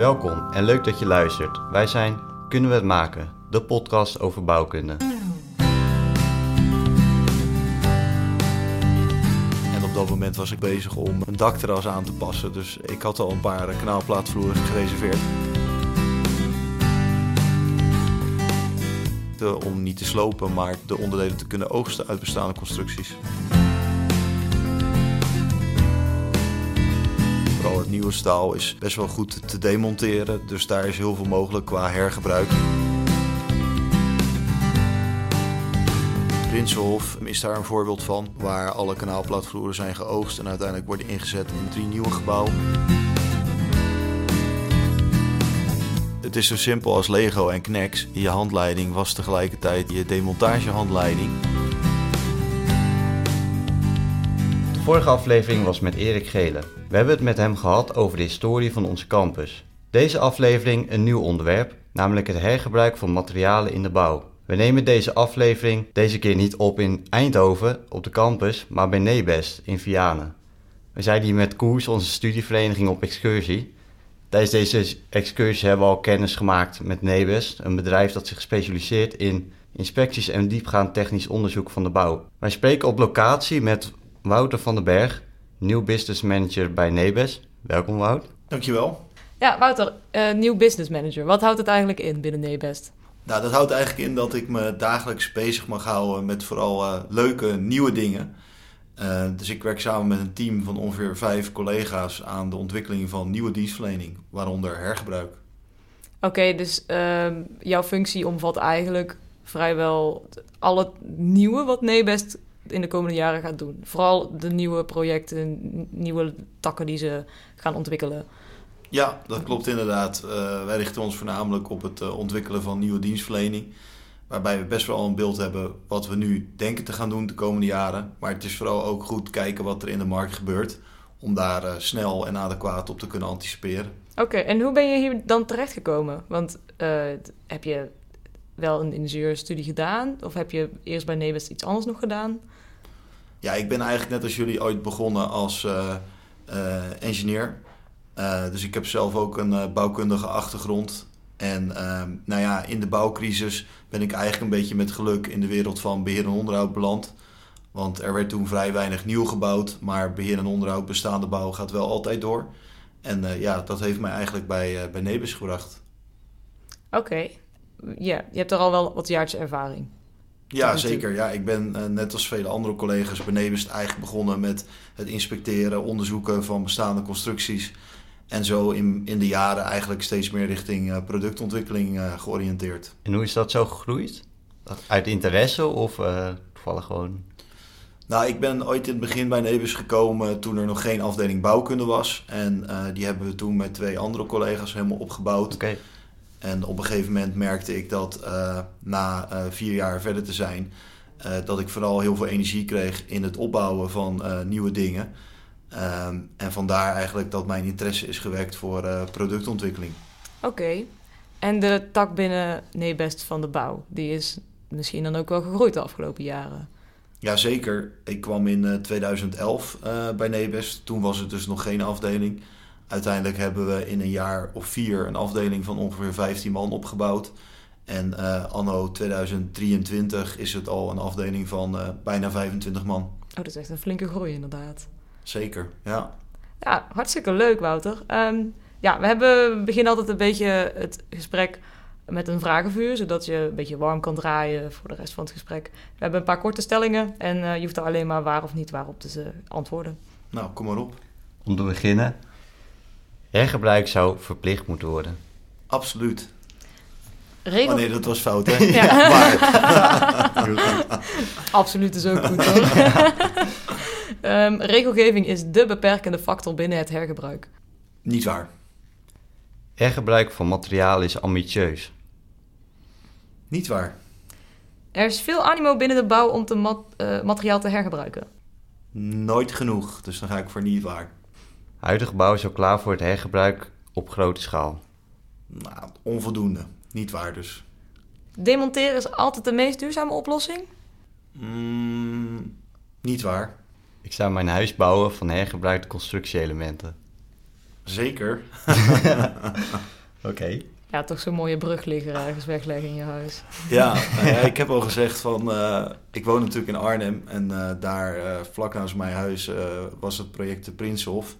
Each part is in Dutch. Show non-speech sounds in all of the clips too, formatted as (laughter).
Welkom en leuk dat je luistert. Wij zijn Kunnen we het maken? De podcast over bouwkunde. En op dat moment was ik bezig om een dakterras aan te passen. Dus ik had al een paar eh, kanaalplaatvloeren gereserveerd. Om niet te slopen, maar de onderdelen te kunnen oogsten uit bestaande constructies. Nieuwe staal is best wel goed te demonteren, dus daar is heel veel mogelijk qua hergebruik. Prinsenhof is daar een voorbeeld van, waar alle kanaalplaatvloeren zijn geoogst en uiteindelijk worden ingezet in drie nieuwe gebouwen. Het is zo simpel als Lego en Knex. Je handleiding was tegelijkertijd je demontagehandleiding. De vorige aflevering was met Erik Gele. We hebben het met hem gehad over de historie van onze campus. Deze aflevering een nieuw onderwerp, namelijk het hergebruik van materialen in de bouw. We nemen deze aflevering deze keer niet op in Eindhoven op de campus, maar bij Nebest in Vianen. We zijn hier met Koers, onze studievereniging, op excursie. Tijdens deze excursie hebben we al kennis gemaakt met Nebest, een bedrijf dat zich specialiseert in inspecties en diepgaand technisch onderzoek van de bouw. Wij spreken op locatie met Wouter van den Berg, nieuw business manager bij Nebest. Welkom Wout. Dankjewel. Ja, Wouter, eh, nieuw business manager. Wat houdt het eigenlijk in binnen Nebest? Nou, dat houdt eigenlijk in dat ik me dagelijks bezig mag houden met vooral eh, leuke nieuwe dingen. Eh, dus ik werk samen met een team van ongeveer vijf collega's aan de ontwikkeling van nieuwe dienstverlening, waaronder hergebruik. Oké, dus ehm, jouw functie omvat eigenlijk vrijwel al het nieuwe wat Nebest in de komende jaren gaat doen. Vooral de nieuwe projecten, nieuwe takken die ze gaan ontwikkelen. Ja, dat klopt inderdaad. Eh, wij richten ons voornamelijk op het eh, ontwikkelen van nieuwe dienstverlening. Waarbij we best wel een beeld hebben wat we nu denken te gaan doen de komende jaren. Maar het is vooral ook goed kijken wat er in de markt gebeurt. Om daar eh, snel en adequaat op te kunnen anticiperen. Oké, en hoe ben je hier dan terechtgekomen? Want heb je wel een ingenieurstudie gedaan? Of heb je eerst bij Nebest iets anders nog gedaan? Ja, ik ben eigenlijk net als jullie ooit begonnen als eh, eh, engineer. Eh, dus ik heb zelf ook een bouwkundige achtergrond. En ehm, nou ja, in de bouwcrisis ben ik eigenlijk een beetje met geluk in de wereld van beheer en onderhoud beland. Want er werd toen vrij weinig nieuw gebouwd, maar beheer en onderhoud bestaande bouw gaat wel altijd door. En ja, dat heeft mij eigenlijk bij, bij Nebus gebracht. Oké, ja, je hebt er al wel wat jaartjes ervaring. Ja, zeker. Ja, ik ben eh, net als vele andere collega's bij Nebust eigenlijk begonnen met het inspecteren, onderzoeken van bestaande constructies. En zo in, in de jaren eigenlijk steeds meer richting eh, productontwikkeling eh, georiënteerd. En hoe is dat zo gegroeid? Uit interesse of eh, toevallig gewoon? Nou, ik ben ooit in het begin bij Nebus gekomen toen er nog geen afdeling bouwkunde was. En eh, die hebben we toen met twee andere collega's helemaal opgebouwd. Oké, En op een gegeven moment merkte ik dat eh, na eh, vier jaar verder te zijn, eh, dat ik vooral heel veel energie kreeg in het opbouwen van nieuwe dingen. Ehm, en vandaar eigenlijk dat mijn interesse is gewekt voor productontwikkeling. Oké, en de tak binnen Nebest van de bouw, die is misschien dan ook wel gegroeid de afgelopen jaren. Jazeker, ik kwam in eh, 2011 eh, bij Nebest. Toen was het dus nog geen afdeling. Uiteindelijk hebben we in een jaar of vier een afdeling van ongeveer 15 man opgebouwd. En eh, anno 2023 is het al een afdeling van eh, bijna 25 man. Oh, dat is echt een flinke groei inderdaad. Zeker, ja. Ja, hartstikke leuk Wouter. Ehm, ja, we hebben we beginnen altijd een beetje het gesprek met een vragenvuur, zodat je een beetje warm kan draaien voor de rest van het gesprek. We hebben een paar korte stellingen en eh, je hoeft er alleen maar waar of niet waar op te ze- antwoorden. Nou, kom maar op. om te beginnen. Hergebruik zou verplicht moeten worden. Absoluut. Regel... Oh nee, dat was fout, hè? (laughs) Ja. (laughs) Maar, (laughs) Absoluut is ook goed hoor. Ehm, regelgeving is de beperkende factor binnen het hergebruik. niet waar. Hergebruik van materialen is ambitieus. Niet waar. Er is veel animo binnen de bouw om te mat- eh, materiaal te hergebruiken. Nooit genoeg, dus dan ga ik voor niet waar. Huidige bouw is al klaar voor het hergebruik op grote schaal. Nou, onvoldoende. Niet waar dus. Demonteren is altijd de meest duurzame oplossing. Mm, niet waar. Ik zou mijn huis bouwen van hergebruikte constructieelementen. Zeker. (laughs) Oké. Ja, toch zo'n mooie brugligger ergens wegleggen in je huis. Ja, nou (laughs) ja, ik heb al gezegd van... eh, ik woon natuurlijk in Arnhem en eh, daar eh, vlak naast mijn huis eh, was het project de Prinshof...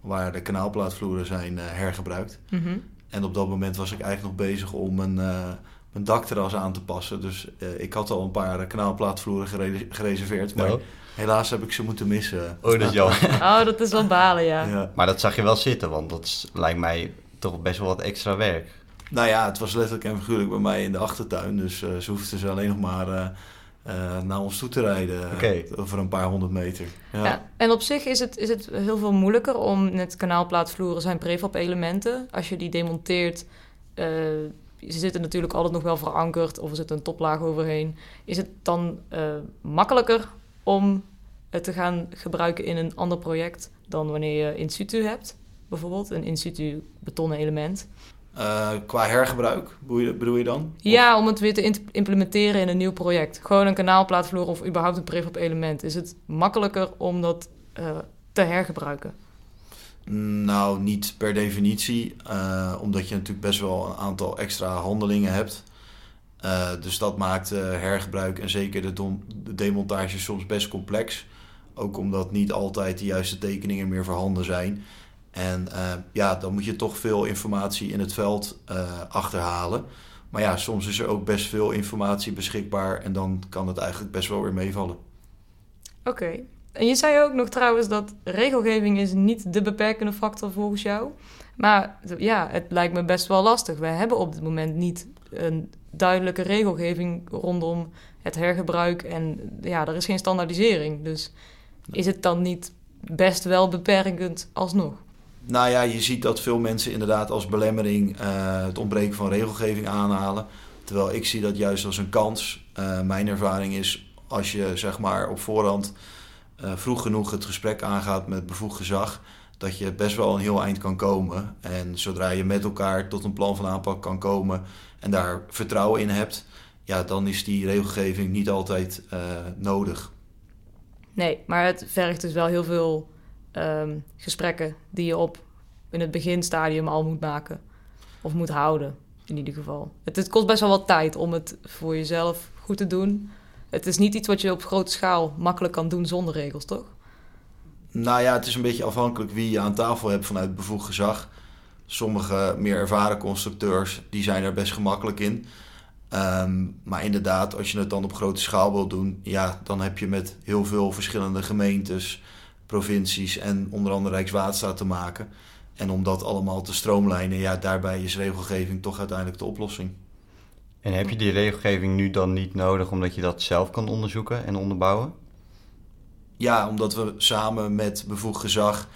waar de kanaalplaatvloeren zijn eh, hergebruikt. Mhm. En op dat moment was ik eigenlijk nog bezig om mijn, eh, mijn dakterras aan te passen. Dus eh, ik had al een paar kanaalplaatvloeren gere- gereserveerd. Maar Nou, helaas heb ik ze moeten missen. oh, dat is jammer. (laughs) Oh, dat is wel balen, ja. Ja. maar dat zag je wel zitten, want dat is- lijkt mij toch best wel wat extra werk. Nou ja, het was letterlijk en figuurlijk bij mij in de achtertuin. Dus eh, ze hoefden ze alleen nog maar eh, eh, naar ons toe te rijden. eh, Oké. over een paar honderd meter. Ja. Ja, en op zich is het, is het heel veel moeilijker om net kanaalplaatvloeren zijn prefab elementen. Als je die demonteert, eh, ze zitten natuurlijk altijd nog wel verankerd of er zit een toplaag overheen. Is het dan eh, makkelijker om het te gaan gebruiken in een ander project dan wanneer je in situ hebt? Bijvoorbeeld een in situ betonnen element. Eh, qua hergebruik, bedoel je, dan? Ja, om het weer te implementeren in een nieuw project. Gewoon een kanaalplaatvloer of überhaupt een prefab element. Is het makkelijker om dat eh, te hergebruiken? Nou, niet per definitie, eh, omdat je natuurlijk best wel een aantal extra handelingen hebt. Dus dat maakt hergebruik en zeker de, de demontage soms best complex. Ook omdat niet altijd de juiste tekeningen meer voorhanden zijn. En eh, ja, dan moet je toch veel informatie in het veld eh, achterhalen. Maar ja, soms is er ook best veel informatie beschikbaar en dan kan het eigenlijk best wel weer meevallen. Oké. En je zei ook nog trouwens dat regelgeving is niet de beperkende factor volgens jou. Maar ja, het lijkt me best wel lastig. We hebben op dit moment niet een duidelijke regelgeving rondom het hergebruik. En ja, er is geen standaardisering. Dus is het dan niet best wel beperkend alsnog? Nou ja, je ziet dat veel mensen inderdaad als belemmering eh, het ontbreken van regelgeving aanhalen. Terwijl ik zie dat juist als een kans. Eh, mijn ervaring is als je zeg maar op voorhand eh, vroeg genoeg het gesprek aangaat met bevoegd gezag, dat je best wel een heel eind kan komen. En zodra je met elkaar tot een plan van aanpak kan komen en daar vertrouwen in hebt, ja, dan is die regelgeving niet altijd nodig. Nee, maar het vergt dus wel heel veel ehm, gesprekken die je op in het beginstadium al moet maken. Of moet houden, in ieder geval. Het, kost best wel wat tijd om het voor jezelf goed te doen. Het is niet iets wat je op grote schaal makkelijk kan doen zonder regels, toch? Nou ja, het is een beetje afhankelijk wie je aan tafel hebt vanuit bevoegd gezag. Sommige meer ervaren constructeurs die zijn er best gemakkelijk in. Ehm, maar inderdaad, als je het dan op grote schaal wilt doen, ja, dan heb je met heel veel verschillende gemeentes, provincies en onder andere Rijkswaterstaat te maken. En om dat allemaal te stroomlijnen, ja, daarbij is regelgeving toch uiteindelijk de oplossing. En heb je die regelgeving nu dan niet nodig omdat je dat zelf kan onderzoeken en onderbouwen? Ja, omdat we samen met bevoegd gezag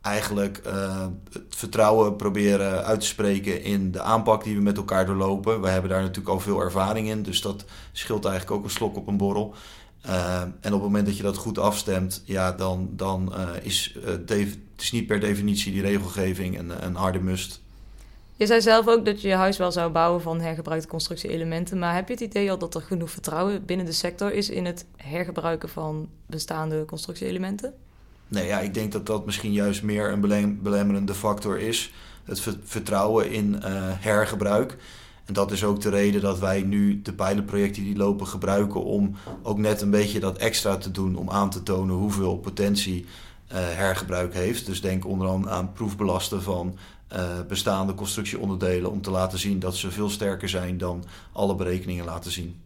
eigenlijk eh, het vertrouwen proberen uit te spreken in de aanpak die we met elkaar doorlopen. We hebben daar natuurlijk al veel ervaring in, dus dat scheelt eigenlijk ook een slok op een borrel. Eh, en op het moment dat je dat goed afstemt, ja, dan, dan eh, is eh, het is niet per definitie die regelgeving een, een harde must. Je zei zelf ook dat je je huis wel zou bouwen van hergebruikte constructie-elementen. Maar heb je het idee al dat er genoeg vertrouwen binnen de sector is in het hergebruiken van bestaande constructie-elementen? Nee, ja, ik denk dat dat misschien juist meer een belem- belemmerende factor is. Het ver- vertrouwen in eh, hergebruik. En dat is ook de reden dat wij nu de pilotprojecten die lopen gebruiken om ook net een beetje dat extra te doen om aan te tonen hoeveel potentie eh, hergebruik heeft. Dus denk onder andere aan proefbelasten van eh, bestaande constructieonderdelen om te laten zien dat ze veel sterker zijn dan alle berekeningen laten zien.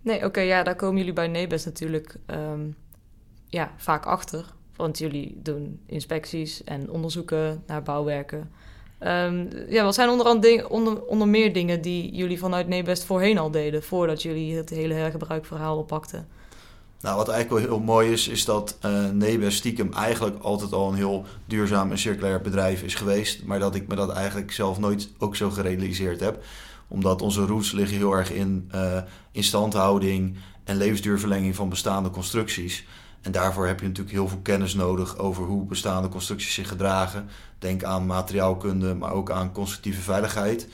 Nee, oké, ja, daar komen jullie bij Nebes natuurlijk ehm, ja, vaak achter. Want jullie doen inspecties en onderzoeken naar bouwwerken. Ehm, ja, wat zijn onder, andere onder, onder meer dingen die jullie vanuit Nebest voorheen al deden, voordat jullie het hele hergebruikverhaal oppakten? Nou, wat eigenlijk wel heel mooi is, is dat eh Nebes stiekem eigenlijk altijd al een heel duurzaam en circulair bedrijf is geweest. Maar dat ik me dat eigenlijk zelf nooit ook zo gerealiseerd heb. Omdat onze roots liggen heel erg in eh instandhouding en levensduurverlenging van bestaande constructies. En daarvoor heb je natuurlijk heel veel kennis nodig over hoe bestaande constructies zich gedragen. Denk aan materiaalkunde, maar ook aan constructieve veiligheid.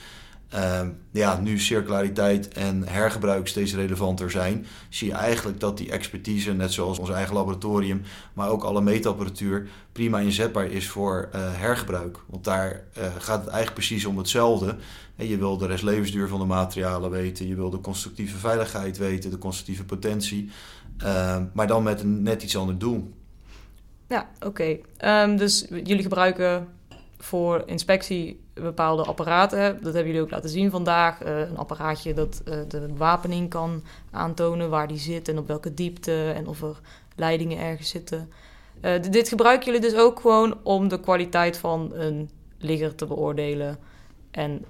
uh, ja, nu circulariteit en hergebruik steeds relevanter zijn, zie je eigenlijk dat die expertise, net zoals ons eigen laboratorium, maar ook alle meetapparatuur, prima inzetbaar is voor uh, hergebruik. Want daar uh, gaat het eigenlijk precies om hetzelfde. En je wil de restlevensduur van de materialen weten, je wil de constructieve veiligheid weten, de constructieve potentie, ehm, maar dan met een net iets ander doel. Ja, oké. Um, dus jullie gebruiken voor inspectie bepaalde apparaten. Dat hebben jullie ook laten zien vandaag. Uh, een apparaatje dat uh, de bewapening kan aantonen, waar die zit en op welke diepte en of er leidingen ergens zitten. Uh, dit gebruiken jullie dus ook gewoon om de kwaliteit van een ligger te beoordelen en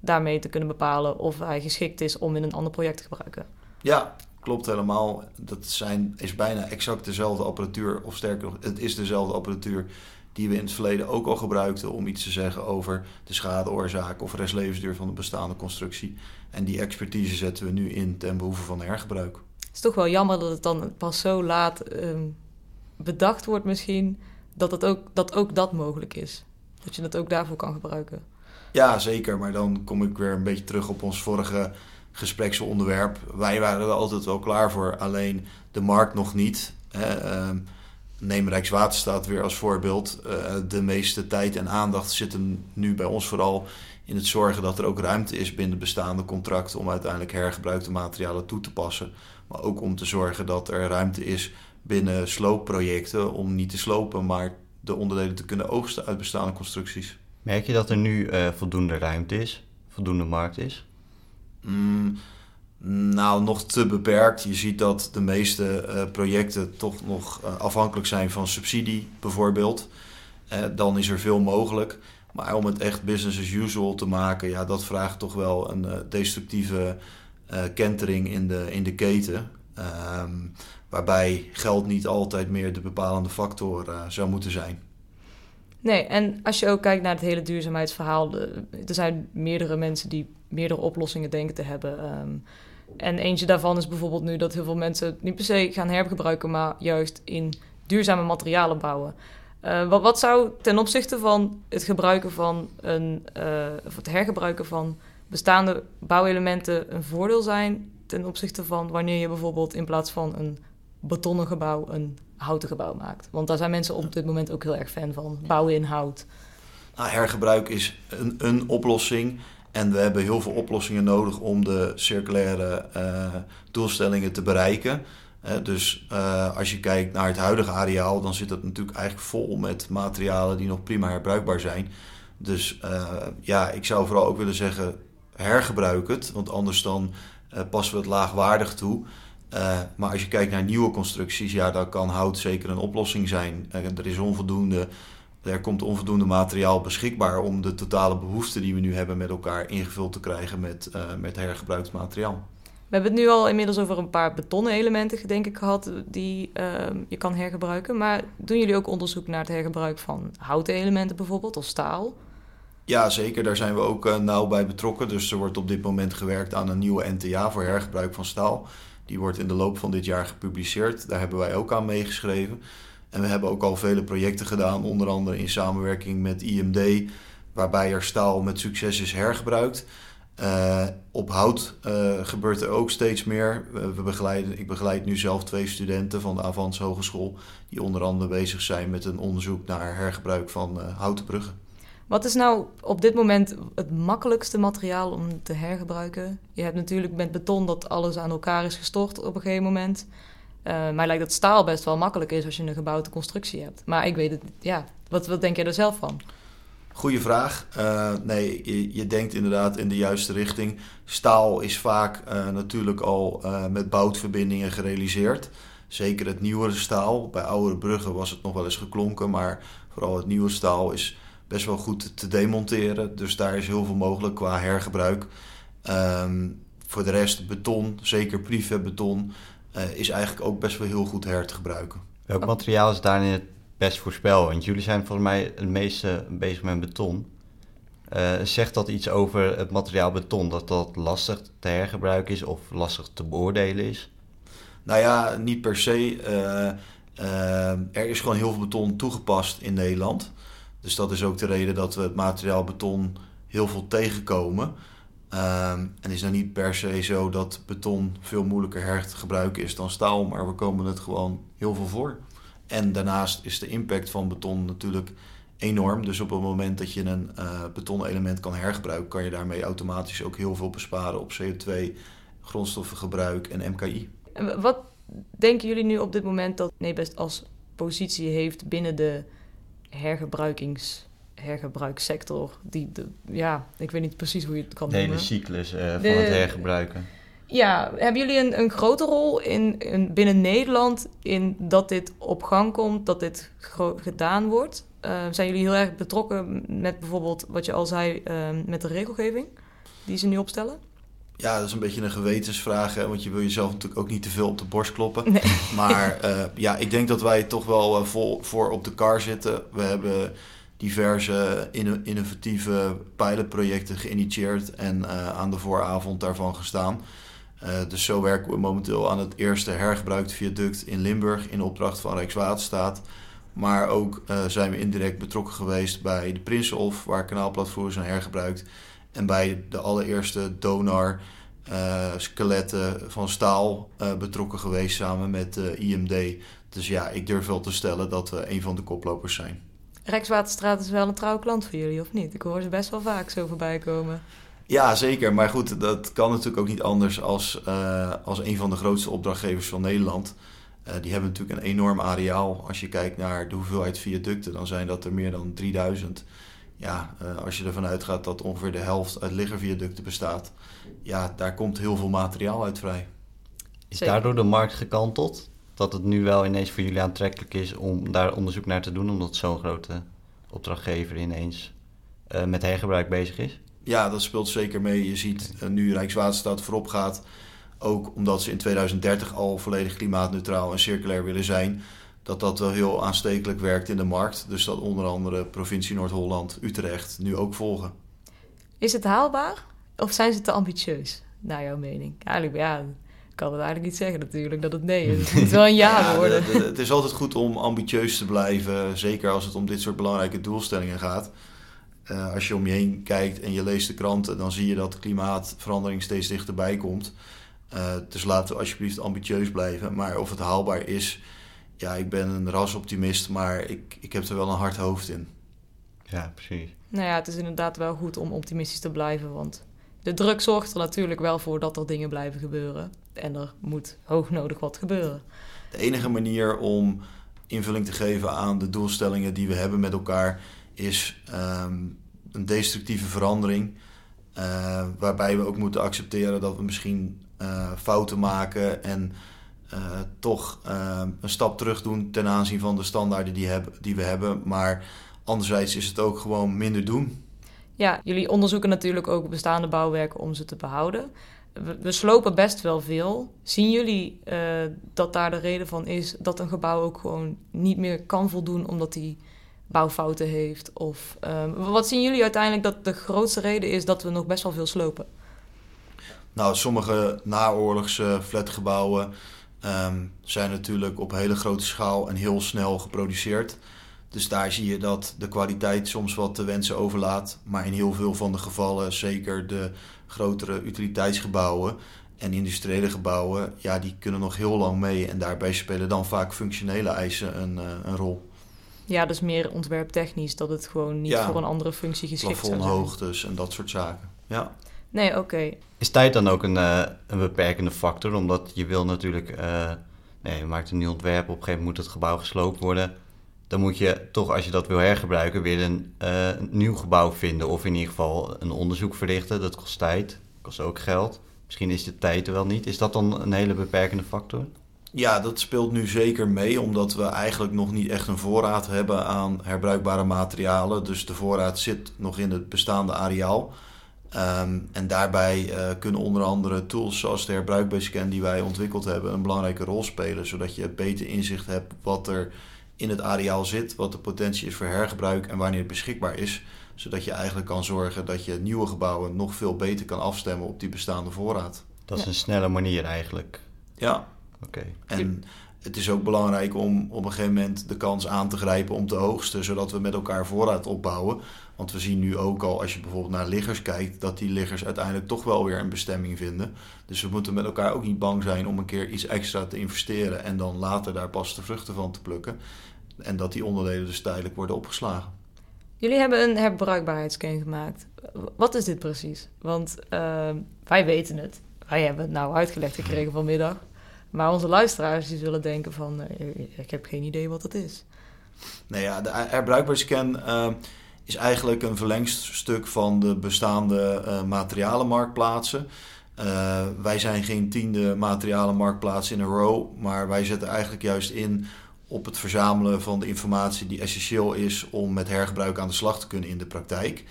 daarmee te kunnen bepalen of hij geschikt is om in een ander project te gebruiken. Ja, klopt helemaal. Dat zijn, is bijna exact dezelfde apparatuur, of sterker nog, het is dezelfde apparatuur die we in het verleden ook al gebruikten om iets te zeggen over de schadeoorzaak of restlevensduur van de bestaande constructie. En die expertise zetten we nu in ten behoeve van hergebruik. Het is toch wel jammer dat het dan pas zo laat um, bedacht wordt misschien, dat, het ook, dat ook dat mogelijk is. Dat je het ook daarvoor kan gebruiken. Ja, zeker. Maar dan kom ik weer een beetje terug op ons vorige gespreksonderwerp. Wij waren er altijd wel klaar voor, alleen de markt nog niet. Hè. Um, neem Rijkswaterstaat weer als voorbeeld. Uh, de meeste tijd en aandacht zitten nu bij ons vooral in het zorgen dat er ook ruimte is binnen bestaande contracten om uiteindelijk hergebruikte materialen toe te passen. Maar ook om te zorgen dat er ruimte is binnen sloopprojecten om niet te slopen, maar de onderdelen te kunnen oogsten uit bestaande constructies. Merk je dat er nu uh, voldoende ruimte is, voldoende markt is? Mm, nou, nog te beperkt. Je ziet dat de meeste uh, projecten toch nog uh, afhankelijk zijn van subsidie, bijvoorbeeld. Uh, dan is er veel mogelijk. Maar om het echt business as usual te maken, ja, dat vraagt toch wel een destructieve kentering in de, in de keten. Um, waarbij geld niet altijd meer de bepalende factor zou moeten zijn. Nee, en als je ook kijkt naar het hele duurzaamheidsverhaal, er zijn meerdere mensen die meerdere oplossingen denken te hebben. Um, en eentje daarvan is bijvoorbeeld nu dat heel veel mensen niet per se gaan hergebruiken, maar juist in duurzame materialen bouwen. Uh, wat, wat, zou ten opzichte van het gebruiken van een, of het hergebruiken van bestaande bouwelementen een voordeel zijn ten opzichte van wanneer je bijvoorbeeld in plaats van een betonnen gebouw een houten gebouw maakt? Want daar zijn mensen op dit moment ook heel erg fan van, bouwen in hout. Nou, hergebruik is een, een oplossing. En we hebben heel veel oplossingen nodig om de circulaire uh, doelstellingen te bereiken. Uh, dus uh, als je kijkt naar het huidige areaal, dan zit het natuurlijk eigenlijk vol met materialen die nog prima herbruikbaar zijn. Dus ja, ik zou vooral ook willen zeggen, hergebruik het, want anders dan passen we het laagwaardig toe. Maar als je kijkt naar nieuwe constructies, ja, dan kan hout zeker een oplossing zijn. er is onvoldoende er komt onvoldoende materiaal beschikbaar om de totale behoefte die we nu hebben met elkaar ingevuld te krijgen met, uh, met hergebruikt materiaal. We hebben het nu al inmiddels over een paar betonnen elementen, denk ik, gehad die uh, je kan hergebruiken. Maar doen jullie ook onderzoek naar het hergebruik van houten elementen bijvoorbeeld, of staal? Ja, zeker. Daar zijn we ook nauw bij betrokken. Dus er wordt op dit moment gewerkt aan een nieuwe NTA voor hergebruik van staal. Die wordt in de loop van dit jaar gepubliceerd. Daar hebben wij ook aan meegeschreven. En we hebben ook al vele projecten gedaan, onder andere in samenwerking met IMD, waarbij er staal met succes is hergebruikt. Uh, op hout uh, gebeurt er ook steeds meer. We begeleiden, ik begeleid nu zelf twee studenten van de Avans Hogeschool, die onder andere bezig zijn met een onderzoek naar hergebruik van uh, houten bruggen. Wat is nou op dit moment het makkelijkste materiaal om te hergebruiken? Je hebt natuurlijk met beton dat alles aan elkaar is gestort op een gegeven moment. Uh, mij lijkt dat staal best wel makkelijk is als je een gebouwde constructie hebt. Maar ik weet het, ja. Wat, wat denk jij er zelf van? Goeie vraag. Uh, nee, je, denkt inderdaad in de juiste richting. Staal is vaak uh, natuurlijk al met boutverbindingen gerealiseerd. Zeker het nieuwere staal. Bij oudere bruggen was het nog wel eens geklonken, maar vooral het nieuwe staal is best wel goed te demonteren. Dus daar is heel veel mogelijk qua hergebruik. Um, voor de rest beton, zeker privé-beton. Uh, is eigenlijk ook best wel heel goed her te gebruiken. Welk materiaal is daarin het best voorspel? Want jullie zijn volgens mij het meeste bezig met beton. Uh, zegt dat iets over het materiaal beton? Dat dat lastig te hergebruiken is of lastig te beoordelen is? Nou ja, niet per se. Uh, er is gewoon heel veel beton toegepast in Nederland. Dus dat is ook de reden dat we het materiaal beton heel veel tegenkomen. Ehm, en is nou niet per se zo dat beton veel moeilijker her te gebruiken is dan staal, maar we komen het gewoon heel veel voor. En daarnaast is de impact van beton natuurlijk enorm. Dus op het moment dat je een uh, betonnen element kan hergebruiken, kan je daarmee automatisch ook heel veel besparen op CO2, grondstoffengebruik en MKI. Wat denken jullie nu op dit moment dat Nebest als positie heeft binnen de hergebruikings hergebruikssector. Die de, ja, ik weet niet precies hoe je het kan de noemen. De hele cyclus uh, van het hergebruiken. Ja, hebben jullie een, een grote rol in, in, binnen Nederland in dat dit op gang komt, dat dit gedaan wordt? Uh, zijn jullie heel erg betrokken met bijvoorbeeld wat je al zei uh, met de regelgeving die ze nu opstellen? Ja, dat is een beetje een gewetensvraag, hè, want je wil jezelf natuurlijk ook niet te veel op de borst kloppen. Nee. (laughs) Maar uh, ja, ik denk dat wij toch wel vol voor op de kar zitten. We hebben diverse innovatieve pilotprojecten geïnitieerd en uh, aan de vooravond daarvan gestaan. Dus zo werken we momenteel aan het eerste hergebruikte viaduct in Limburg in opdracht van Rijkswaterstaat. Maar ook zijn we indirect betrokken geweest bij de Prinsenhof, waar kanaalplatforms zijn hergebruikt. En bij de allereerste donar skeletten van staal betrokken geweest samen met IMD. Dus ja, ik durf wel te stellen dat we een van de koplopers zijn. Rijkswaterstraat is wel een trouwe klant voor jullie, of niet? Ik hoor ze best wel vaak zo voorbij komen. Ja, zeker. Maar goed, dat kan natuurlijk ook niet anders als, uh, als een van de grootste opdrachtgevers van Nederland. Uh, die hebben natuurlijk een enorm areaal. Als je kijkt naar de hoeveelheid viaducten, dan zijn dat er meer dan 3000. Ja, uh, als je ervan uitgaat dat ongeveer de helft uit liggerviaducten bestaat, ja, daar komt heel veel materiaal uit vrij. Is daardoor de markt gekanteld? dat het nu wel ineens voor jullie aantrekkelijk is om daar onderzoek naar te doen, omdat zo'n grote opdrachtgever ineens uh, met hergebruik bezig is? Ja, dat speelt zeker mee. Je ziet uh, nu Rijkswaterstaat voorop gaat, ook omdat ze in 2030 al volledig klimaatneutraal en circulair willen zijn, dat dat wel heel aanstekelijk werkt in de markt. Dus dat onder andere provincie Noord-Holland, Utrecht nu ook volgen. Is het haalbaar of zijn ze te ambitieus, naar jouw mening? Eigenlijk, ja, kan het eigenlijk niet zeggen natuurlijk dat het nee is. Het moet wel een (laughs) ja, ja worden. De, de, het is altijd goed om ambitieus te blijven, zeker als het om dit soort belangrijke doelstellingen gaat. Uh, als je om je heen kijkt en je leest de kranten, dan zie je dat klimaatverandering steeds dichterbij komt. Uh, dus laten we alsjeblieft ambitieus blijven. Maar of het haalbaar is, ja, ik ben een rasoptimist, maar ik, ik heb er wel een hard hoofd in. Ja, precies. Nou ja, het is inderdaad wel goed om optimistisch te blijven, want de druk zorgt er natuurlijk wel voor dat er dingen blijven gebeuren. En er moet hoognodig wat gebeuren. De enige manier om invulling te geven aan de doelstellingen die we hebben met elkaar is um, een destructieve verandering. Uh, waarbij we ook moeten accepteren dat we misschien uh, fouten maken en uh, toch een stap terug doen ten aanzien van de standaarden die, die we hebben. Maar anderzijds is het ook gewoon minder doen. Ja, jullie onderzoeken natuurlijk ook bestaande bouwwerken om ze te behouden. We, we slopen best wel veel. Zien jullie uh, dat daar de reden van is dat een gebouw ook gewoon niet meer kan voldoen omdat hij bouwfouten heeft? Of uh, wat zien jullie uiteindelijk dat de grootste reden is dat we nog best wel veel slopen? Nou, sommige naoorlogse flatgebouwen um, zijn natuurlijk op hele grote schaal en heel snel geproduceerd. Dus daar zie je dat de kwaliteit soms wat te wensen overlaat. Maar in heel veel van de gevallen, zeker de grotere utiliteitsgebouwen en industriële gebouwen, ja, die kunnen nog heel lang mee. En daarbij spelen dan vaak functionele eisen een, uh, een rol. Ja, dus meer ontwerptechnisch, dat het gewoon niet ja, voor een andere functie geschikt is. Plafondhoogtes en dat soort zaken. Ja. Nee, oké. Okay. Is tijd dan ook een, uh, een beperkende factor? Omdat je wil natuurlijk, uh, nee, je maakt een nieuw ontwerp, op een gegeven moment moet het gebouw gesloopt worden dan moet je toch, als je dat wil hergebruiken, weer een, uh, nieuw gebouw vinden. Of in ieder geval een onderzoek verrichten. Dat kost tijd, kost ook geld. Misschien is de tijd er wel niet. Is dat dan een hele beperkende factor? Ja, dat speelt nu zeker mee, omdat we eigenlijk nog niet echt een voorraad hebben aan herbruikbare materialen. Dus de voorraad zit nog in het bestaande areaal. Um, en daarbij uh, kunnen onder andere tools zoals de herbruikbaarscan die wij ontwikkeld hebben een belangrijke rol spelen. Zodat je beter inzicht hebt wat er in het areaal zit, wat de potentie is voor hergebruik en wanneer het beschikbaar is. Zodat je eigenlijk kan zorgen dat je nieuwe gebouwen nog veel beter kan afstemmen op die bestaande voorraad. Dat is een snelle manier eigenlijk. Ja. Oké. En het is ook belangrijk om op een gegeven moment de kans aan te grijpen om te oogsten, zodat we met elkaar voorraad opbouwen. Want we zien nu ook al, als je bijvoorbeeld naar liggers kijkt, dat die liggers uiteindelijk toch wel weer een bestemming vinden. Dus we moeten met elkaar ook niet bang zijn om een keer iets extra te investeren en dan later daar pas de vruchten van te plukken. En dat die onderdelen dus tijdelijk worden opgeslagen. Jullie hebben een herbruikbaarheidscan gemaakt. Wat is dit precies? Want uh, wij weten het. Wij hebben het nou uitgelegd gekregen vanmiddag. Maar onze luisteraars die zullen denken van... Uh, ik heb geen idee wat het is. Nou ja, de herbruikbaarheidsscan uh, is eigenlijk een verlengstuk van de bestaande uh, materialenmarktplaatsen. wij zijn geen tiende materialenmarktplaats in een row, maar wij zetten eigenlijk juist in op het verzamelen van de informatie die essentieel is om met hergebruik aan de slag te kunnen in de praktijk.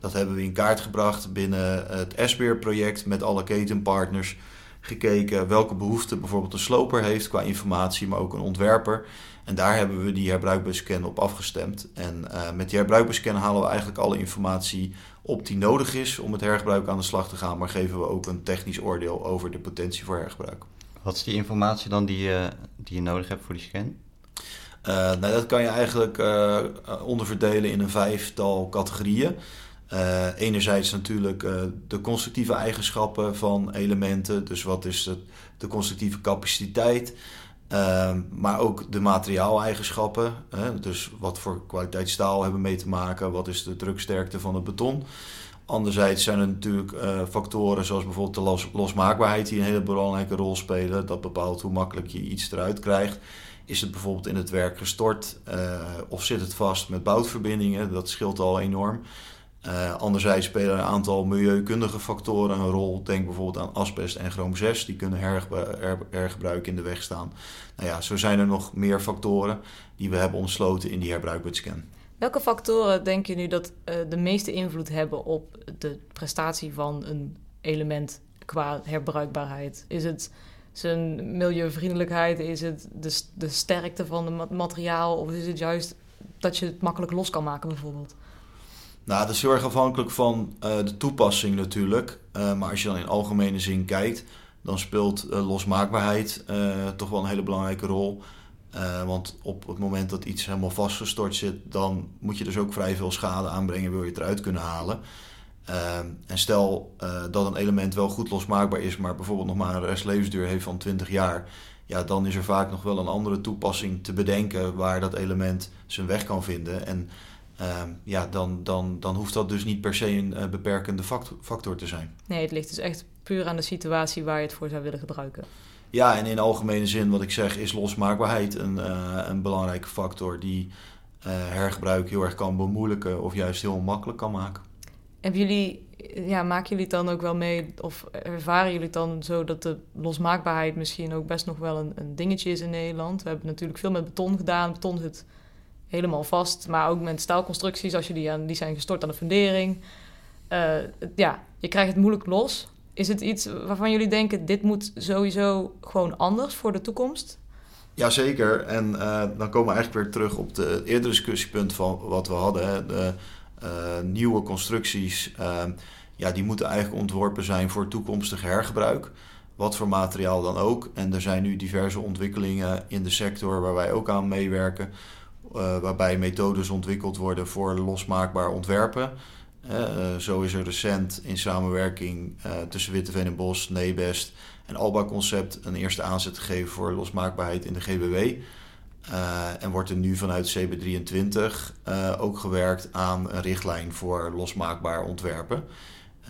Dat hebben we in kaart gebracht binnen het SBER-project met alle ketenpartners. Gekeken welke behoeften bijvoorbeeld een sloper heeft qua informatie, maar ook een ontwerper. En daar hebben we die herbruikbaarscan op afgestemd. En uh, met die herbruikbaarscan halen we eigenlijk alle informatie op die nodig is om met hergebruik aan de slag te gaan, maar geven we ook een technisch oordeel over de potentie voor hergebruik. Wat is die informatie dan die, uh, die je nodig hebt voor die scan? Uh, nou, dat kan je eigenlijk uh, onderverdelen in een vijftal categorieën. Uh, enerzijds natuurlijk de constructieve eigenschappen van elementen. Dus wat is de, de constructieve capaciteit. maar ook de materiaaleigenschappen. dus wat voor kwaliteit staal hebben mee te maken. Wat is de druksterkte van het beton. Anderzijds zijn er natuurlijk factoren zoals bijvoorbeeld de los, losmaakbaarheid die een hele belangrijke rol spelen. Dat bepaalt hoe makkelijk je iets eruit krijgt. Is het bijvoorbeeld in het werk gestort of zit het vast met boutverbindingen? Dat scheelt al enorm. Uh, anderzijds spelen een aantal milieukundige factoren een rol. Denk bijvoorbeeld aan asbest en chroom 6. Die kunnen hergebruik in de weg staan. Nou ja, zo zijn er nog meer factoren die we hebben ontsloten in die herbruikbaarscan. Welke factoren denk je nu dat uh, de meeste invloed hebben op de prestatie van een element qua herbruikbaarheid? Is het zijn milieuvriendelijkheid? Is het de, de sterkte van het materiaal? Of is het juist dat je het makkelijk los kan maken bijvoorbeeld? Nou, dat is heel erg afhankelijk van uh, de toepassing natuurlijk. Uh, maar als je dan in algemene zin kijkt, dan speelt uh, losmaakbaarheid toch wel een hele belangrijke rol. want op het moment dat iets helemaal vastgestort zit, dan moet je dus ook vrij veel schade aanbrengen, wil je het eruit kunnen halen. En stel dat een element wel goed losmaakbaar is, maar bijvoorbeeld nog maar een restlevensduur heeft van 20 jaar, ja, dan is er vaak nog wel een andere toepassing te bedenken waar dat element zijn weg kan vinden. En uh, ja, dan, dan, dan hoeft dat dus niet per se een uh, beperkende factor, factor, te zijn. Nee, het ligt dus echt puur aan de situatie waar je het voor zou willen gebruiken. Ja, en in algemene zin, wat ik zeg, is losmaakbaarheid een, uh, een belangrijke factor die hergebruik heel erg kan bemoeilijken of juist heel makkelijk kan maken. Hebben jullie, ja, maken jullie het dan ook wel mee, of ervaren jullie het dan zo dat de losmaakbaarheid misschien ook best nog wel een, een dingetje is in Nederland? We hebben natuurlijk veel met beton gedaan. Beton zit helemaal vast, maar ook met staalconstructies, als je die, aan, die zijn gestort aan de fundering. Uh, ja, je krijgt het moeilijk los. Is het iets waarvan jullie denken, dit moet sowieso gewoon anders voor de toekomst? Jazeker, en uh, dan komen we eigenlijk weer terug op de eerdere discussiepunt van wat we hadden. Hè. De, uh, nieuwe constructies, uh, ja, die moeten eigenlijk ontworpen zijn voor toekomstig hergebruik. Wat voor materiaal dan ook. En er zijn nu diverse ontwikkelingen in de sector waar wij ook aan meewerken. Uh, waarbij methodes ontwikkeld worden voor losmaakbaar ontwerpen. zo is er recent in samenwerking tussen Witteveen en Bos, Nebest en Alba Concept een eerste aanzet gegeven voor losmaakbaarheid in de GBW. Uh, en wordt er nu vanuit CB23 uh, ook gewerkt aan een richtlijn voor losmaakbaar ontwerpen.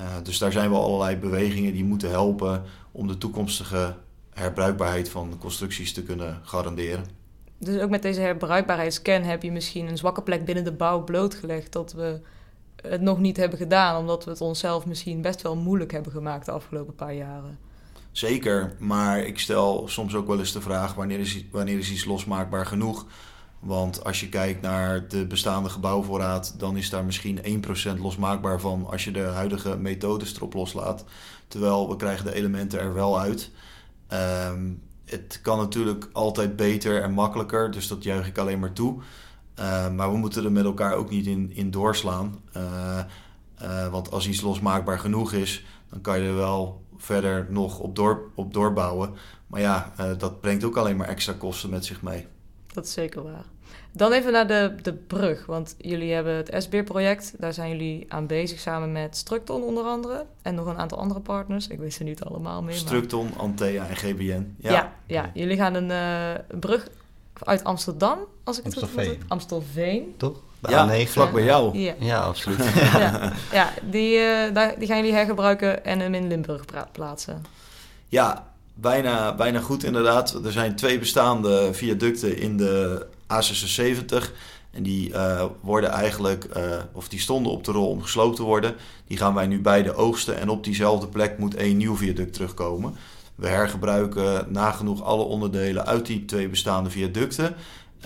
Uh, dus daar zijn wel allerlei bewegingen die moeten helpen om de toekomstige herbruikbaarheid van constructies te kunnen garanderen. Dus ook met deze herbruikbaarheidsscan heb je misschien een zwakke plek binnen de bouw blootgelegd dat we het nog niet hebben gedaan, omdat we het onszelf misschien best wel moeilijk hebben gemaakt de afgelopen paar jaren. Zeker, maar ik stel soms ook wel eens de vraag: wanneer is, wanneer is iets losmaakbaar genoeg? Want als je kijkt naar de bestaande gebouwvoorraad, dan is daar misschien 1% losmaakbaar van als je de huidige methodes erop loslaat. Terwijl we krijgen de elementen er wel uit. Um, het kan natuurlijk altijd beter en makkelijker, dus dat juich ik alleen maar toe. Uh, maar we moeten er met elkaar ook niet in, in doorslaan. Uh, uh, want als iets losmaakbaar genoeg is, dan kan je er wel verder nog op, door, op doorbouwen. Maar ja, eh, dat brengt ook alleen maar extra kosten met zich mee. Dat is zeker waar. Dan even naar de, de brug. Want jullie hebben het SBIR-project. Daar zijn jullie aan bezig samen met Structon onder andere. En nog een aantal andere partners. Ik weet ze niet allemaal meer. Structon, Antea en GBN. Ja, ja, ja. jullie gaan een uh, brug uit Amsterdam, als ik het goed heb. Amstelveen. Toch? De ja, A9. vlak bij jou. Ja, ja absoluut. (laughs) ja, ja, die, uh, daar, die gaan jullie hergebruiken en hem in Limburg plaatsen. Ja, bijna, bijna goed inderdaad. Er zijn twee bestaande viaducten in de A76. En die uh, worden eigenlijk, uh, of die stonden op de rol om gesloopt te worden. Die gaan wij nu beide oogsten. En op diezelfde plek moet één nieuw viaduct terugkomen. We hergebruiken nagenoeg alle onderdelen uit die twee bestaande viaducten.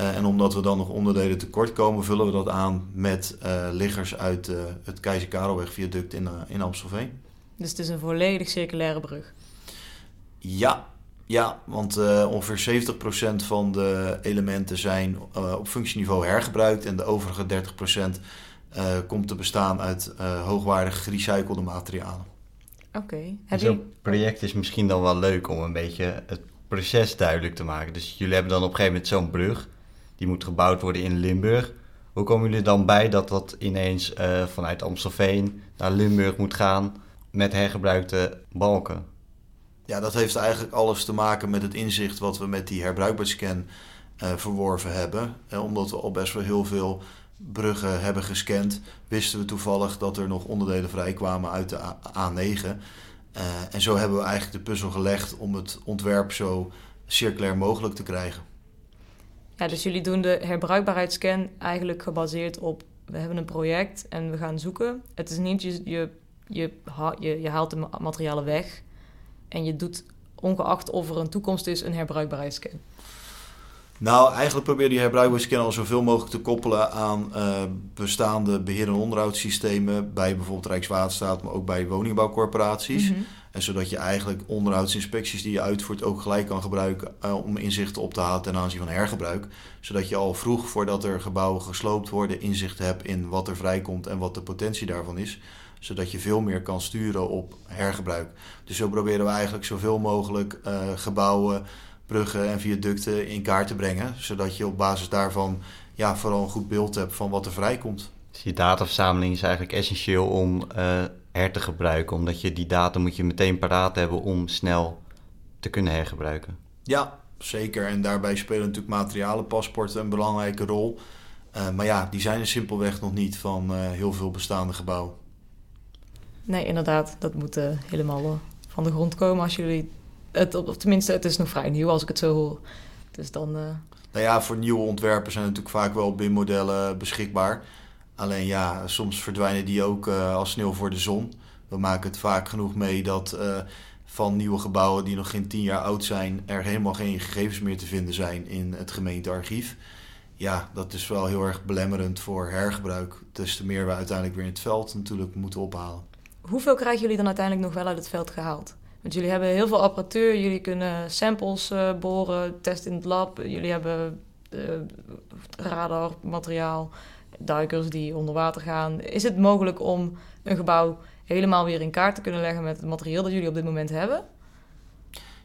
Uh, en omdat we dan nog onderdelen tekort komen, vullen we dat aan met liggers uit het Keizer Karelweg viaduct in, in Amstelveen. Dus het is een volledig circulaire brug? Ja, ja, want uh, ongeveer 70% van de elementen zijn uh, op functieniveau hergebruikt en de overige 30% uh, eh, komt te bestaan uit hoogwaardig gerecyclede materialen. Oké. Okay. Zo'n project is misschien dan wel leuk om een beetje het proces duidelijk te maken. Dus jullie hebben dan op een gegeven moment zo'n brug, die moet gebouwd worden in Limburg. Hoe komen jullie dan bij dat dat ineens vanuit Amstelveen naar Limburg moet gaan met hergebruikte balken? Ja, dat heeft eigenlijk alles te maken met het inzicht wat we met die herbruikbaarheidscan uh, verworven hebben. En omdat we al best wel heel veel bruggen hebben gescand, wisten we toevallig dat er nog onderdelen vrijkwamen uit de A9. Uh, en zo hebben we eigenlijk de puzzel gelegd om het ontwerp zo circulair mogelijk te krijgen. Ja, dus jullie doen de herbruikbaarheidsscan eigenlijk gebaseerd op... we hebben een project en we gaan zoeken. Het is niet je, je, je, je haalt de materialen weg... En je doet, ongeacht of er een toekomst is, een herbruikbaarheidsscan. Nou, eigenlijk probeer die herbruikbaarheidsscan al zoveel mogelijk te koppelen aan uh, bestaande beheer- en onderhoudssystemen bij bijvoorbeeld Rijkswaterstaat, maar ook bij woningbouwcorporaties. Mm En zodat je eigenlijk onderhoudsinspecties die je uitvoert ook gelijk kan gebruiken uh, om inzichten op te halen ten aanzien van hergebruik. Zodat je al vroeg, voordat er gebouwen gesloopt worden, inzicht hebt in wat er vrijkomt en wat de potentie daarvan is zodat je veel meer kan sturen op hergebruik. Dus zo proberen we eigenlijk zoveel mogelijk uh, gebouwen, bruggen en viaducten in kaart te brengen. Zodat je op basis daarvan ja, vooral een goed beeld hebt van wat er vrijkomt. Dus die dataverzameling is eigenlijk essentieel om uh, her te gebruiken. Omdat je die data moet je meteen paraat hebben om snel te kunnen hergebruiken. Ja, zeker. En daarbij spelen natuurlijk materialenpaspoorten een belangrijke rol. Uh, maar ja, die zijn er simpelweg nog niet van uh, heel veel bestaande gebouwen. Nee, inderdaad. Dat moet uh, helemaal uh, van de grond komen als jullie... Het, of tenminste, het is nog vrij nieuw als ik het zo hoor. Dus dan... Uh... Nou ja, voor nieuwe ontwerpen zijn natuurlijk vaak wel BIM-modellen beschikbaar. Alleen ja, soms verdwijnen die ook als sneeuw voor de zon. We maken het vaak genoeg mee dat van nieuwe gebouwen die nog geen tien jaar oud zijn... er helemaal geen gegevens meer te vinden zijn in het gemeentearchief ja, dat is wel heel erg belemmerend voor hergebruik. Des te meer we uiteindelijk weer in het veld natuurlijk moeten ophalen hoeveel krijgen jullie dan uiteindelijk nog wel uit het veld gehaald? Want jullie hebben heel veel apparatuur, jullie kunnen samples uh, boren, testen in het lab. Jullie hebben uh, radarmateriaal, duikers die onder water gaan. Is het mogelijk om een gebouw helemaal weer in kaart te kunnen leggen met het materiaal dat jullie op dit moment hebben?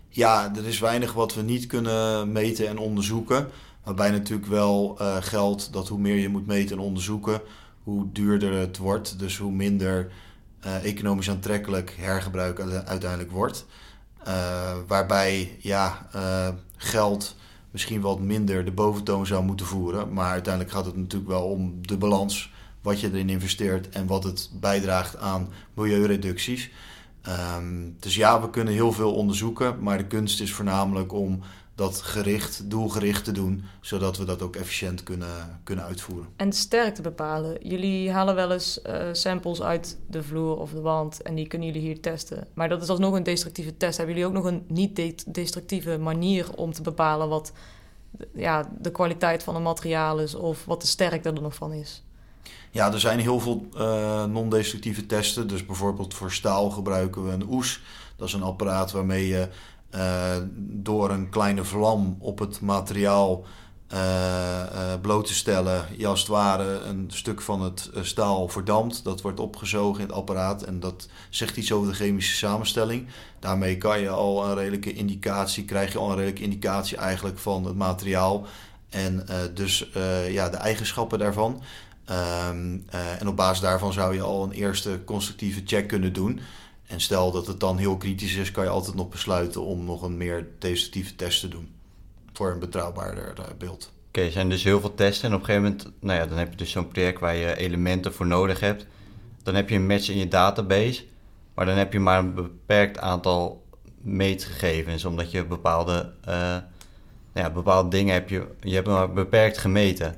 Ja, er is weinig wat we niet kunnen meten en onderzoeken. Waarbij natuurlijk wel uh, geldt dat hoe meer je moet meten en onderzoeken, hoe duurder het wordt. Dus hoe minder uh, economisch aantrekkelijk hergebruik uiteindelijk wordt. Uh, waarbij ja, uh, geld misschien wat minder de boventoon zou moeten voeren. Maar uiteindelijk gaat het natuurlijk wel om de balans. Wat je erin investeert en wat het bijdraagt aan milieureducties. Um, dus ja, we kunnen heel veel onderzoeken. Maar de kunst is voornamelijk om dat gericht, doelgericht te doen, zodat we dat ook efficiënt kunnen, kunnen uitvoeren. En sterkte bepalen. Jullie halen wel eens uh, samples uit de vloer of de wand en die kunnen jullie hier testen. Maar dat is alsnog een destructieve test. Hebben jullie ook nog een niet-destructieve manier om te bepalen wat ja, de kwaliteit van een materiaal is of wat de sterkte er nog van is? Ja, er zijn heel veel uh, non-destructieve testen. Dus bijvoorbeeld voor staal gebruiken we een oes. Dat is een apparaat waarmee je uh, door een kleine vlam op het materiaal uh, bloot te stellen. Je als het ware een stuk van het staal verdampt. Dat wordt opgezogen in het apparaat en dat zegt iets over de chemische samenstelling. Daarmee kan je al een redelijke indicatie, krijg je al een redelijke indicatie eigenlijk van het materiaal. En dus ja, de eigenschappen daarvan. Ehm, en op basis daarvan zou je al een eerste constructieve check kunnen doen. En stel dat het dan heel kritisch is, kan je altijd nog besluiten om nog een meer destructieve test te doen voor een betrouwbaarder eh, beeld. Oké, er zijn dus heel veel testen en op een gegeven moment, nou ja, dan heb je dus zo'n project waar je elementen voor nodig hebt. Dan heb je een match in je database, maar dan heb je maar een beperkt aantal meetgegevens, omdat je bepaalde, uh, ja, bepaalde dingen heb je, je hebt maar beperkt gemeten.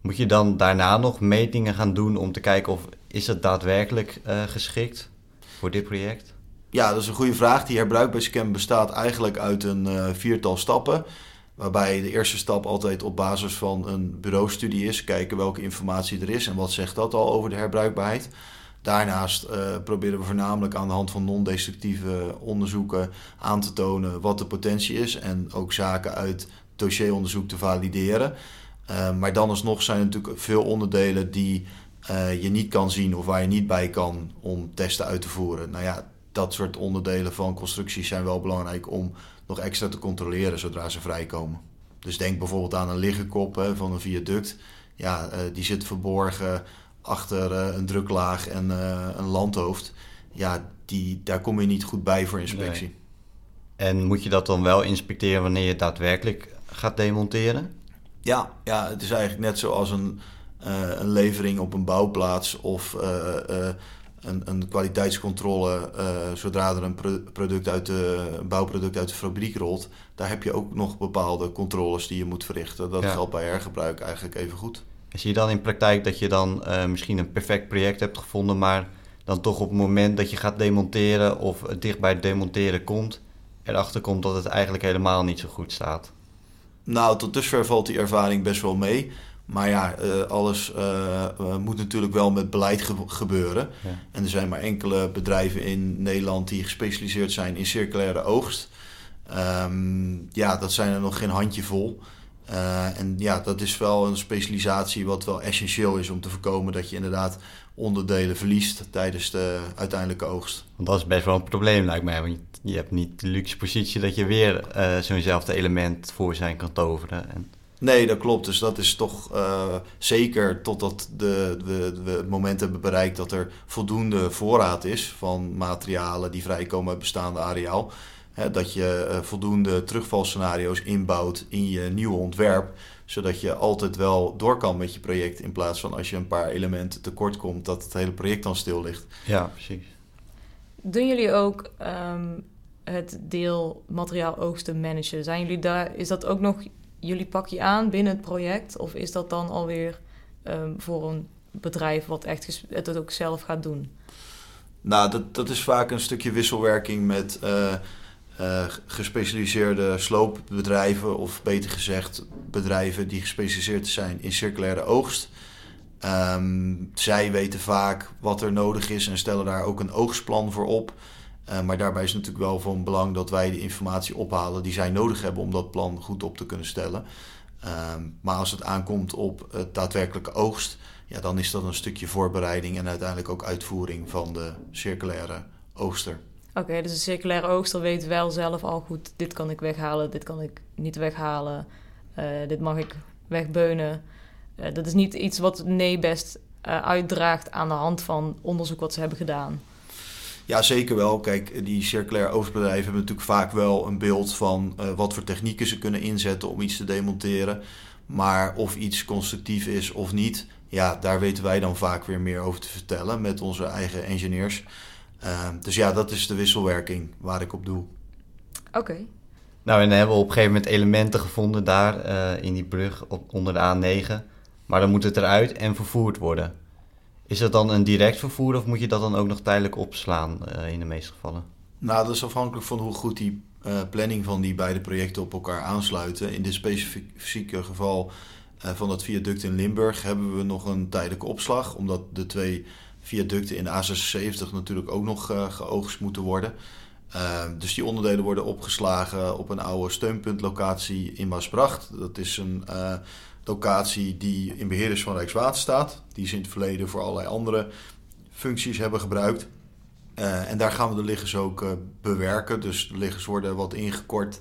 Moet je dan daarna nog metingen gaan doen om te kijken of is het daadwerkelijk uh, geschikt voor dit project? Ja, dat is een goede vraag. Die herbruikbaarheidscan bestaat eigenlijk uit een uh, viertal stappen. Waarbij de eerste stap altijd op basis van een bureaustudie is. Kijken welke informatie er is en wat zegt dat al over de herbruikbaarheid. Daarnaast uh, proberen we voornamelijk aan de hand van non-destructieve onderzoeken aan te tonen wat de potentie is. En ook zaken uit dossieronderzoek te valideren. Uh, maar dan alsnog zijn er natuurlijk veel onderdelen die uh, je niet kan zien of waar je niet bij kan om testen uit te voeren. Nou ja, dat soort onderdelen van constructies zijn wel belangrijk om nog extra te controleren zodra ze vrijkomen. Dus denk bijvoorbeeld aan een liggenkop hè, van een viaduct. Ja, uh, die zit verborgen achter uh, een druklaag en uh, een landhoofd. Ja, die, daar kom je niet goed bij voor inspectie. Nee. En moet je dat dan wel inspecteren wanneer je daadwerkelijk gaat demonteren? Ja, ja het is eigenlijk net zoals een, een levering op een bouwplaats of een, een kwaliteitscontrole zodra er een product uit de, een bouwproduct uit de fabriek rolt. Daar heb je ook nog bepaalde controles die je moet verrichten. Dat geldt bij hergebruik eigenlijk even goed. Zie je dan in praktijk dat je dan uh, misschien een perfect project hebt gevonden, maar dan toch op het moment dat je gaat demonteren of dicht bij het demonteren komt, erachter komt dat het eigenlijk helemaal niet zo goed staat? Nou, tot dusver valt die ervaring best wel mee. Maar ja, uh, alles uh, moet natuurlijk wel met beleid ge gebeuren. Ja. En er zijn maar enkele bedrijven in Nederland die gespecialiseerd zijn in circulaire oogst. Um, ja, dat zijn er nog geen handjevol. Uh, en ja, dat is wel een specialisatie wat wel essentieel is om te voorkomen dat je inderdaad onderdelen verliest tijdens de uiteindelijke oogst. Want dat is best wel een probleem lijkt mij. Want je hebt niet de luxe positie dat je weer zo'nzelfde element voor zijn kan toveren. En... Nee, dat klopt. Dus dat is toch uh, zeker totdat de, we, we het moment hebben bereikt dat er voldoende voorraad is van materialen die vrijkomen uit bestaande areaal. Hè, dat je uh, voldoende terugvalscenario's inbouwt in je nieuwe ontwerp. Zodat je altijd wel door kan met je project. In plaats van als je een paar elementen tekort komt, dat het hele project dan stil ligt. Ja, precies. Doen jullie ook um, het deel materiaal oogsten managen? Zijn jullie daar, is dat ook nog jullie pakje aan binnen het project? Of is dat dan alweer um, voor een bedrijf wat echt het ook zelf gaat doen? Nou, dat, dat is vaak een stukje wisselwerking met uh, uh, gespecialiseerde sloopbedrijven, of beter gezegd, bedrijven die gespecialiseerd zijn in circulaire oogst. Um, zij weten vaak wat er nodig is en stellen daar ook een oogstplan voor op. Uh, maar daarbij is natuurlijk wel van belang dat wij de informatie ophalen die zij nodig hebben om dat plan goed op te kunnen stellen. Uh, maar als het aankomt op het daadwerkelijke oogst, ja, dan is dat een stukje voorbereiding en uiteindelijk ook uitvoering van de circulaire oogster. Oké, dus de circulaire oogster weet wel zelf al goed, dit kan ik weghalen, dit kan ik niet weghalen, uh, dit mag ik wegbeunen. Uh, dat is niet iets wat nee best uitdraagt aan de hand van onderzoek wat ze hebben gedaan. Ja, zeker wel. Kijk, die circulaire oogstbedrijven hebben natuurlijk vaak wel een beeld van uh, wat voor technieken ze kunnen inzetten om iets te demonteren. Maar of iets constructief is of niet, ja, daar weten wij dan vaak weer meer over te vertellen met onze eigen engineers. Uh, dus ja, dat is de wisselwerking waar ik op doe. Oké. Okay. Nou, en dan hebben we op een gegeven moment elementen gevonden daar uh, in die brug op, onder de A9. Maar dan moet het eruit en vervoerd worden. Is dat dan een direct vervoer of moet je dat dan ook nog tijdelijk opslaan uh, in de meeste gevallen? Nou, dat is afhankelijk van hoe goed die uh, planning van die beide projecten op elkaar aansluiten. In dit specifieke geval uh, van dat viaduct in Limburg hebben we nog een tijdelijke opslag, omdat de twee viaducten in de A76 natuurlijk ook nog geoogst moeten worden. Dus die onderdelen worden opgeslagen op een oude steunpuntlocatie in Maasbracht. Dat is een locatie die in beheer is van Rijkswaterstaat. Die ze in het verleden voor allerlei andere functies hebben gebruikt. Uh, en daar gaan we de liggers ook uh, bewerken. Dus de liggers worden wat ingekort.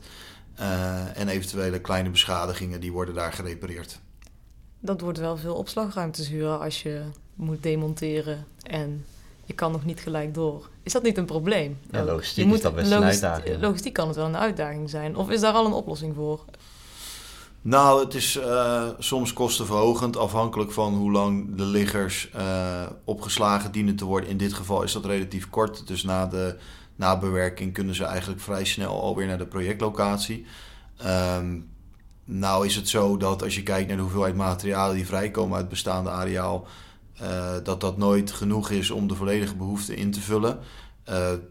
en eventuele kleine beschadigingen die worden daar gerepareerd. Dat wordt wel veel opslagruimte huren als je moet demonteren en je kan nog niet gelijk door. Is dat niet een probleem? Ja, logistiek moet, is dat best een uitdaging. Logistiek kan het wel een uitdaging zijn. Of is daar al een oplossing voor? Nou, het is uh, soms kostenverhogend, afhankelijk van hoe lang de liggers uh, opgeslagen dienen te worden. In dit geval is dat relatief kort, dus na de nabewerking kunnen ze eigenlijk vrij snel alweer naar de projectlocatie. Um, nou is het zo dat als je kijkt naar de hoeveelheid materialen die vrijkomen uit bestaande areaal, uh, dat dat nooit genoeg is om de volledige behoefte in te vullen.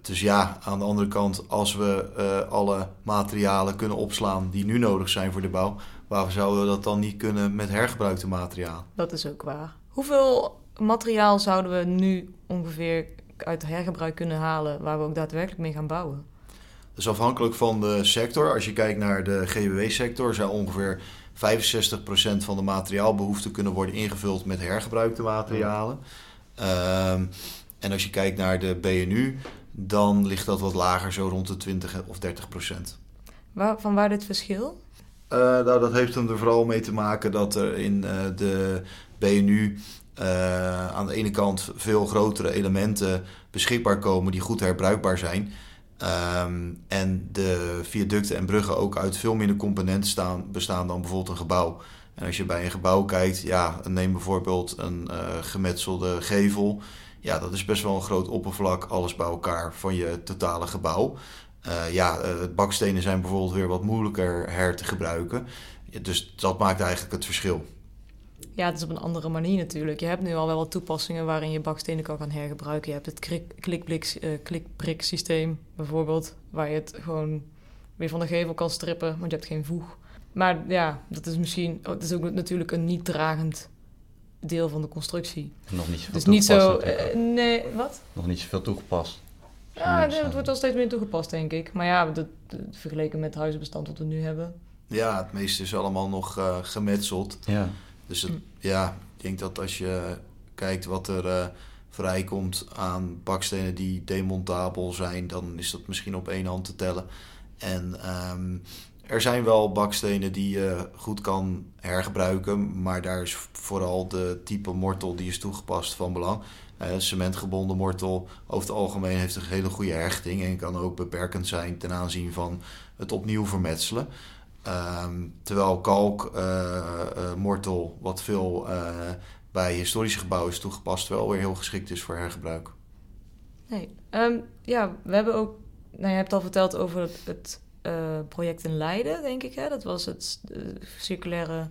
Dus ja, aan de andere kant, als we alle materialen kunnen opslaan die nu nodig zijn voor de bouw, waarom zouden we dat dan niet kunnen met hergebruikte materiaal? Dat is ook waar. Hoeveel materiaal zouden we nu ongeveer uit hergebruik kunnen halen waar we ook daadwerkelijk mee gaan bouwen? Dat is afhankelijk van de sector. Als je kijkt naar de GWW-sector, zou ongeveer 65% van de materiaalbehoeften kunnen worden ingevuld met hergebruikte materialen. Um, en als je kijkt naar de BNU, dan ligt dat wat lager, zo rond de 20 of 30 procent. Waar, van waar dit verschil? Uh, nou, dat heeft er vooral mee te maken dat er in uh, de BNU uh, aan de ene kant veel grotere elementen beschikbaar komen die goed herbruikbaar zijn. Um, en de viaducten en bruggen ook uit veel minder componenten staan, bestaan dan bijvoorbeeld een gebouw. En als je bij een gebouw kijkt, ja, neem bijvoorbeeld een gemetselde gevel. Ja, dat is best wel een groot oppervlak, alles bij elkaar van je totale gebouw. Uh, ja, uh, bakstenen zijn bijvoorbeeld weer wat moeilijker her te gebruiken. Dus dat maakt eigenlijk het verschil. Ja, het is op een andere manier natuurlijk. Je hebt nu al wel wat toepassingen waarin je bakstenen kan gaan hergebruiken. Je hebt het klik, uh, klikbrik systeem bijvoorbeeld, waar je het gewoon weer van de gevel kan strippen, want je hebt geen voeg. Maar ja, dat is misschien, oh, het is ook natuurlijk een niet dragend deel van de constructie. Nog niet zoveel dus niet zo, uh, nee, wat? Nog niet zoveel toegepast. Ja, het wordt al steeds meer toegepast, denk ik. Maar ja, dat, dat, vergeleken met het huizenbestand wat we nu hebben. Ja, het meeste is allemaal nog uh, gemetseld. Ja. Dus het, ja, ik denk dat als je kijkt wat er uh, vrijkomt aan bakstenen die demontabel zijn, dan is dat misschien op één hand te tellen. En um, er zijn wel bakstenen die je goed kan hergebruiken, maar daar is vooral de type mortel die is toegepast van belang. Uh, cementgebonden mortel over het algemeen heeft een hele goede hechting en kan ook beperkend zijn ten aanzien van het opnieuw vermetselen. Um, terwijl kalk, uh, uh, mortel, wat veel bij historische gebouwen is toegepast, wel weer heel geschikt is voor hergebruik. Nee, um, ja, we hebben ook, nou, je hebt al verteld over het, het uh, project in Leiden, denk ik. Hè? Dat was het de circulaire,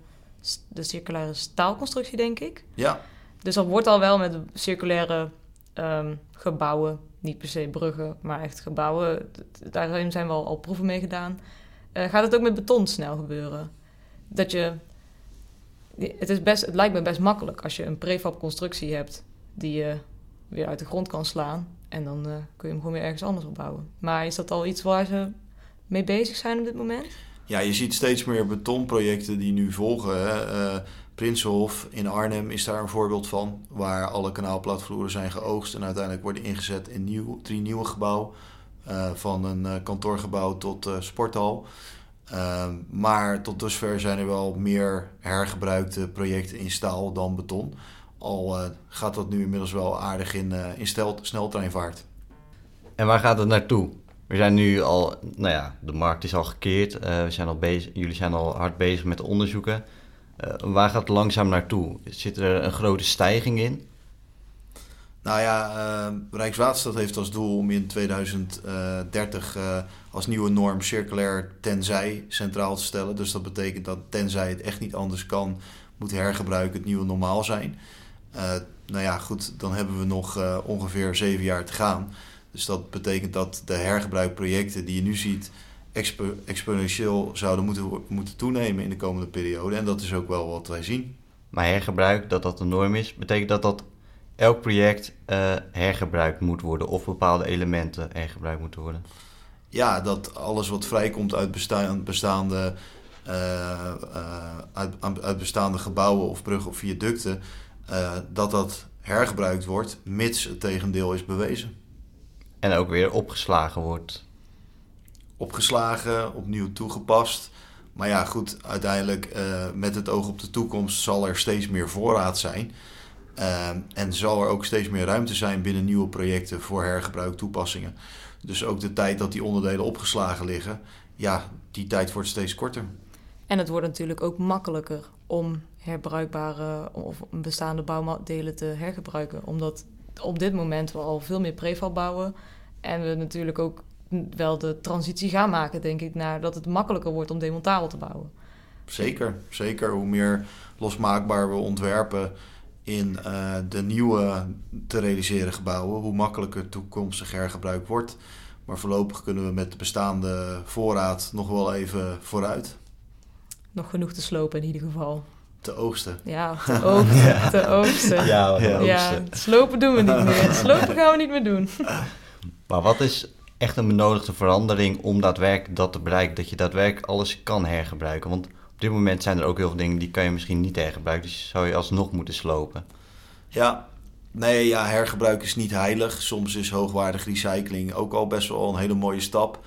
de circulaire staalconstructie, denk ik. Ja. Dus er wordt al wel met circulaire um, gebouwen, niet per se bruggen, maar echt gebouwen. Daar zijn wel al proeven mee gedaan. Uh, gaat het ook met beton snel gebeuren? Dat je. Het, is best, het lijkt me best makkelijk als je een prefab constructie hebt die je weer uit de grond kan slaan. En dan uh, kun je hem gewoon weer ergens anders opbouwen. Maar is dat al iets waar ze mee bezig zijn op dit moment? Ja, je ziet steeds meer betonprojecten die nu volgen. Uh, Prinsenhof in Arnhem is daar een voorbeeld van, waar alle kanaalplatvloeren zijn geoogst en uiteindelijk worden ingezet in nieuw, drie nieuwe gebouwen. Uh, van een uh, kantoorgebouw tot uh, sporthal. Ehm, maar tot dusver zijn er wel meer hergebruikte projecten in staal dan beton. Al gaat dat nu inmiddels wel aardig in, in stel, sneltreinvaart. En waar gaat het naartoe? We zijn nu al, nou ja, de markt is al gekeerd. We zijn al bezig, jullie zijn al hard bezig met onderzoeken. Uh, waar gaat het langzaam naartoe? Zit er een grote stijging in? Nou ja, uh, Rijkswaterstaat heeft als doel om in 2030 als nieuwe norm circulair tenzij centraal te stellen. Dus dat betekent dat tenzij het echt niet anders kan, moet hergebruik het nieuwe normaal zijn. nou ja, goed, dan hebben we nog ongeveer zeven jaar te gaan. Dus dat betekent dat de hergebruikprojecten die je nu ziet expo exponentieel zouden moeten, moeten toenemen in de komende periode. En dat is ook wel wat wij zien. Maar hergebruik, dat dat de norm is, betekent dat dat elk project uh, hergebruikt moet worden of bepaalde elementen hergebruikt moeten worden? ja, dat alles wat vrijkomt uit bestaan, bestaande, uh, uit, uit, bestaande gebouwen of bruggen of viaducten, dat dat hergebruikt wordt, mits het tegendeel is bewezen. En ook weer opgeslagen wordt. Opgeslagen, opnieuw toegepast. Maar ja, goed, uiteindelijk met het oog op de toekomst zal er steeds meer voorraad zijn. en zal er ook steeds meer ruimte zijn binnen nieuwe projecten voor hergebruik toepassingen. Dus ook de tijd dat die onderdelen opgeslagen liggen, ja, die tijd wordt steeds korter. En het wordt natuurlijk ook makkelijker om herbruikbare of bestaande bouwdelen te hergebruiken. Omdat op dit moment we al veel meer preval bouwen. En we natuurlijk ook wel de transitie gaan maken, denk ik, naar dat het makkelijker wordt om demontabel te bouwen. Zeker, zeker. Hoe meer losmaakbaar we ontwerpen, in uh, de nieuwe te realiseren gebouwen, hoe makkelijker toekomstig hergebruik wordt. Maar voorlopig kunnen we met de bestaande voorraad nog wel even vooruit. Nog genoeg te slopen in ieder geval. Te oogsten. Ja, (laughs) te oogsten. ja. Te oogsten. Ja, ja. ja, slopen doen we niet meer. (laughs) Slopen gaan we niet meer doen. maar wat is echt een benodigde verandering om daadwerkelijk dat te bereiken? Dat je daadwerkelijk alles kan hergebruiken? Want op dit moment zijn er ook heel veel dingen die kan je misschien niet hergebruiken. Dus zou je alsnog moeten slopen. Ja, nee, ja, hergebruik is niet heilig. Soms is hoogwaardig recycling ook al best wel een hele mooie stap.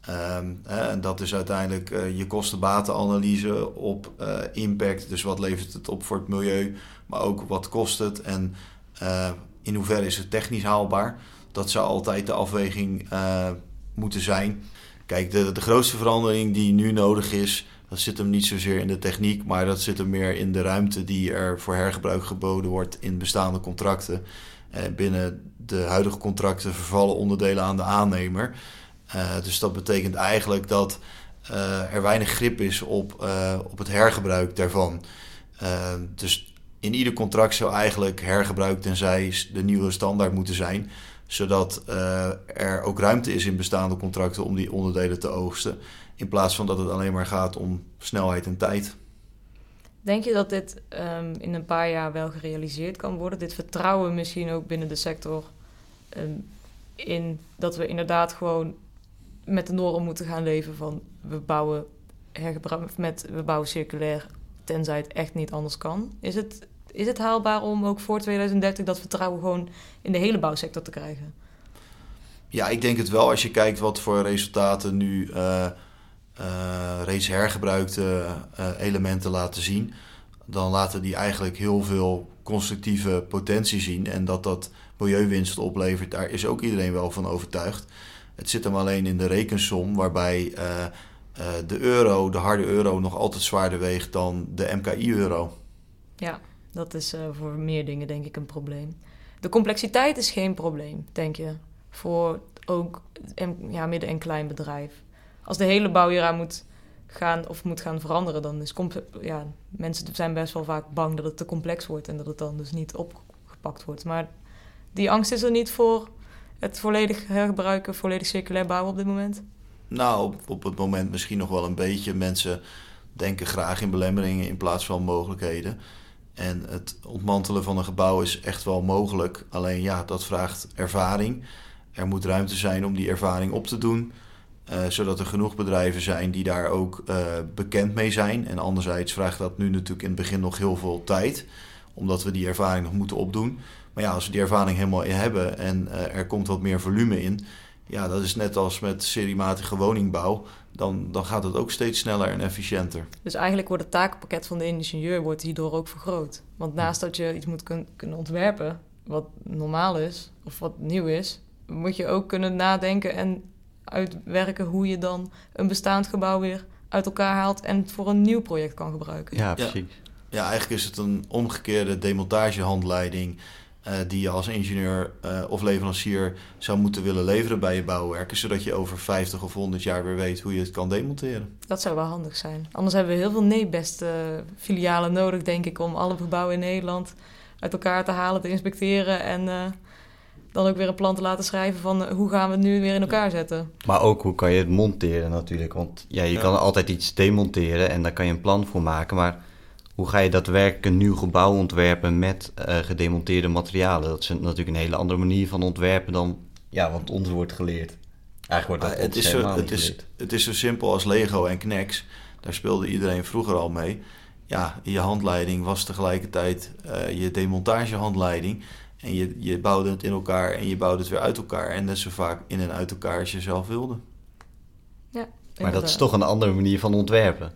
Ehm, en dat is uiteindelijk uh, je kostenbatenanalyse op uh, impact. Dus wat levert het op voor het milieu, maar ook wat kost het en uh, in hoeverre is het technisch haalbaar. Dat zou altijd de afweging moeten zijn. Kijk, de, de grootste verandering die nu nodig is, dat zit hem niet zozeer in de techniek, maar dat zit hem meer in de ruimte die er voor hergebruik geboden wordt in bestaande contracten. Eh, binnen de huidige contracten vervallen onderdelen aan de aannemer. Uh, dus dat betekent eigenlijk dat er weinig grip is op, op het hergebruik daarvan. dus in ieder contract zou eigenlijk hergebruik tenzij de nieuwe standaard moeten zijn zodat er ook ruimte is in bestaande contracten om die onderdelen te oogsten. In plaats van dat het alleen maar gaat om snelheid en tijd. Denk je dat dit um, in een paar jaar wel gerealiseerd kan worden? Dit vertrouwen misschien ook binnen de sector um, in dat we inderdaad gewoon met de norm moeten gaan leven van we bouwen hergebruik met we bouwen circulair tenzij het echt niet anders kan. Is het, is het haalbaar om ook voor 2030 dat vertrouwen gewoon in de hele bouwsector te krijgen? Ja, ik denk het wel. Als je kijkt wat voor resultaten nu uh, uh, reeds hergebruikte uh, elementen laten zien, dan laten die eigenlijk heel veel constructieve potentie zien. En dat dat milieuwinst oplevert, daar is ook iedereen wel van overtuigd. Het zit hem alleen in de rekensom, waarbij de euro, de harde euro, nog altijd zwaarder weegt dan de MKI-euro. Ja, dat is voor meer dingen denk ik een probleem. De complexiteit is geen probleem, denk je, voor ook ja, midden- en klein bedrijf als de hele bouw hieraan moet gaan of moet gaan veranderen, dan is ja, mensen zijn best wel vaak bang dat het te complex wordt en dat het dan dus niet opgepakt wordt. Maar die angst is er niet voor het volledig hergebruiken, volledig circulair bouwen op dit moment? Nou, op, het moment misschien nog wel een beetje. Mensen denken graag in belemmeringen in plaats van mogelijkheden. En het ontmantelen van een gebouw is echt wel mogelijk. Alleen ja, dat vraagt ervaring. Er moet ruimte zijn om die ervaring op te doen. Uh, zodat er genoeg bedrijven zijn die daar ook uh, bekend mee zijn. En anderzijds vraagt dat nu natuurlijk in het begin nog heel veel tijd, omdat we die ervaring nog moeten opdoen. Maar ja, als we die ervaring helemaal hebben en uh, er komt wat meer volume in, ja, dat is net als met seriematige woningbouw, dan, dan gaat het ook steeds sneller en efficiënter. Dus eigenlijk wordt het takenpakket van de ingenieur wordt hierdoor ook vergroot. Want naast dat je iets moet kun, kunnen ontwerpen, wat normaal is of wat nieuw is, moet je ook kunnen nadenken en uitwerken hoe je dan een bestaand gebouw weer uit elkaar haalt en het voor een nieuw project kan gebruiken. Ja, precies. Ja, eigenlijk is het een omgekeerde demontagehandleiding die je als ingenieur uh, of leverancier zou moeten willen leveren bij je bouwwerken, zodat je over 50 of 100 jaar weer weet hoe je het kan demonteren. Dat zou wel handig zijn. Anders hebben we heel veel nee-beste filialen nodig, denk ik, om alle gebouwen in Nederland uit elkaar te halen, te inspecteren en uh, dan ook weer een plan te laten schrijven van eh, hoe gaan we het nu weer in elkaar zetten. Maar ook hoe kan je het monteren natuurlijk. Want ja, je kan altijd iets demonteren en daar kan je een plan voor maken. Maar hoe ga je daadwerkelijk een nieuw gebouw ontwerpen met uh, gedemonteerde materialen? Dat is natuurlijk een hele andere manier van ontwerpen dan ja, wat ons wordt geleerd. Eigenlijk wordt dat Ah, het, is zo, het, is, het is zo simpel als Lego en Knex. Daar speelde iedereen vroeger al mee. Ja, je handleiding was tegelijkertijd uh, je demontagehandleiding. En je, je bouwde het in elkaar en je bouwde het weer uit elkaar. En net zo vaak in en uit elkaar als je zelf wilde. Ja, maar dat is toch een andere manier van ontwerpen.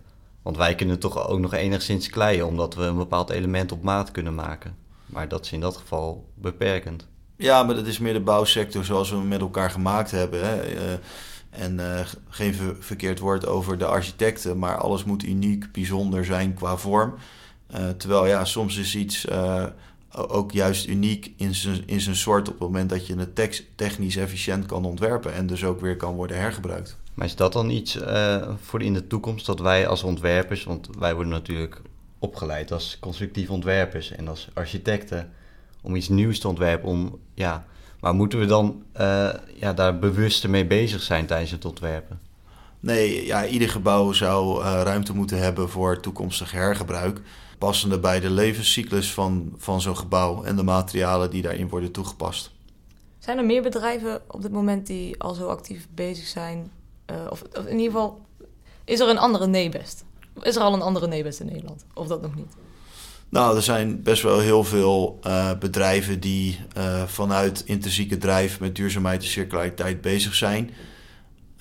Want wij kunnen toch ook nog enigszins kleien, omdat we een bepaald element op maat kunnen maken. Maar dat is in dat geval beperkend. Ja, maar dat is meer de bouwsector zoals we hem met elkaar gemaakt hebben. Hè. Uh, en uh, geen ver verkeerd woord over de architecten, maar alles moet uniek, bijzonder zijn qua vorm. Uh, terwijl ja, soms is iets ook juist uniek in zijn soort op het moment dat je het technisch efficiënt kan ontwerpen en dus ook weer kan worden hergebruikt. Maar is dat dan iets voor in de toekomst dat wij als ontwerpers, want wij worden natuurlijk opgeleid als constructief ontwerpers en als architecten om iets nieuws te ontwerpen. Om, ja, maar moeten we dan uh, ja, daar bewuster mee bezig zijn tijdens het ontwerpen? Nee, ja, ieder gebouw zou uh, ruimte moeten hebben voor toekomstig hergebruik. Passende bij de levenscyclus van, van zo'n gebouw en de materialen die daarin worden toegepast. Zijn er meer bedrijven op dit moment die al zo actief bezig zijn? Uh, of, of, in ieder geval, is er een andere Nebest? Is er al een andere Nebest in Nederland? Of dat nog niet? Nou, er zijn best wel heel veel uh, bedrijven die uh, vanuit intrinsieke drijf met duurzaamheid en circulariteit bezig zijn.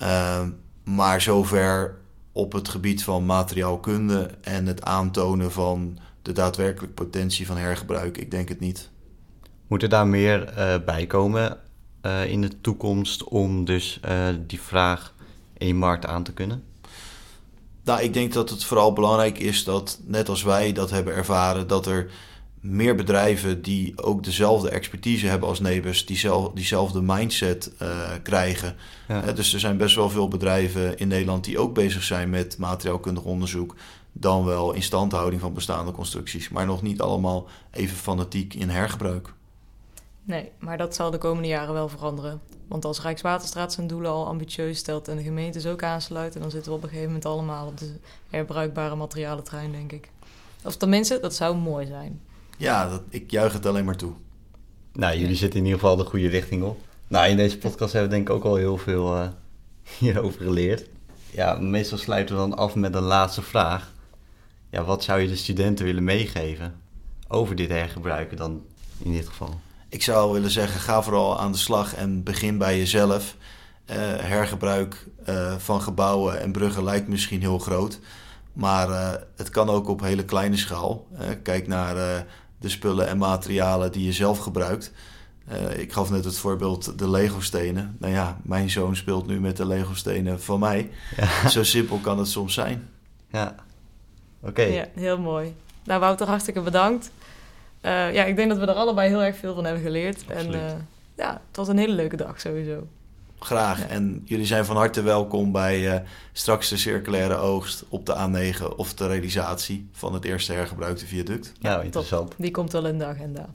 Uh, maar zover op het gebied van materiaalkunde en het aantonen van de daadwerkelijke potentie van hergebruik, ik denk het niet. Moet er daar meer bij komen in de toekomst om dus die vraag in je markt aan te kunnen? Nou, ik denk dat het vooral belangrijk is dat, net als wij dat hebben ervaren, dat er meer bedrijven die ook dezelfde expertise hebben als Nebus, diezelfde, diezelfde mindset uh, krijgen. Ja. Uh, dus er zijn best wel veel bedrijven in Nederland die ook bezig zijn met materiaalkundig onderzoek, dan wel instandhouding van bestaande constructies, maar nog niet allemaal even fanatiek in hergebruik. Nee, maar dat zal de komende jaren wel veranderen. Want als Rijkswaterstaat zijn doelen al ambitieus stelt en de gemeentes ook aansluiten, dan zitten we op een gegeven moment allemaal op de herbruikbare materialentrein, denk ik. Of tenminste, dat zou mooi zijn. Ja, dat, ik juich het alleen maar toe. Nou, jullie zitten in ieder geval de goede richting op. Nou, in deze podcast hebben we denk ik ook al heel veel uh, (laughs) hierover geleerd. Ja, meestal sluiten we dan af met een laatste vraag. Ja, wat zou je de studenten willen meegeven over dit hergebruiken dan in dit geval? Ik zou willen zeggen, ga vooral aan de slag en begin bij jezelf. Uh, hergebruik uh, van gebouwen en bruggen lijkt misschien heel groot. Maar uh, het kan ook op hele kleine schaal. kijk naar de spullen en materialen die je zelf gebruikt. ik gaf net het voorbeeld de Lego-stenen. Nou ja, mijn zoon speelt nu met de Lego-stenen van mij. Ja. (laughs) Zo simpel kan het soms zijn. Ja, oké. Ja, heel mooi. Nou, Wouter, hartstikke bedankt. Uh, ja, ik denk dat we er allebei heel erg veel van hebben geleerd. Absoluut. En uh, ja, het was een hele leuke dag sowieso. Graag. Ja. En jullie zijn van harte welkom bij uh, straks de circulaire oogst op de A9 of de realisatie van het eerste hergebruikte viaduct. Ja, interessant. Top. Die komt wel in de agenda.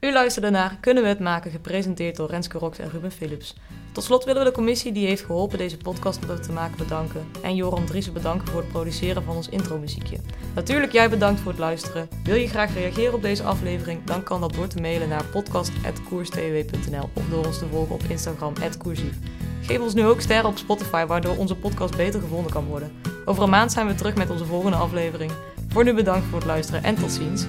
U luisterde naar Kunnen we het maken, gepresenteerd door Renske Rox en Ruben Philips. Tot slot willen we de commissie die heeft geholpen deze podcast te maken bedanken. En Joram Driessen bedanken voor het produceren van ons intromuziekje. Natuurlijk jij bedankt voor het luisteren. Wil je graag reageren op deze aflevering? Dan kan dat door te mailen naar podcast.koerstw.nl of door ons te volgen op Instagram @koersief. Geef ons nu ook sterren op Spotify, waardoor onze podcast beter gevonden kan worden. Over een maand zijn we terug met onze volgende aflevering. Voor nu bedankt voor het luisteren en tot ziens.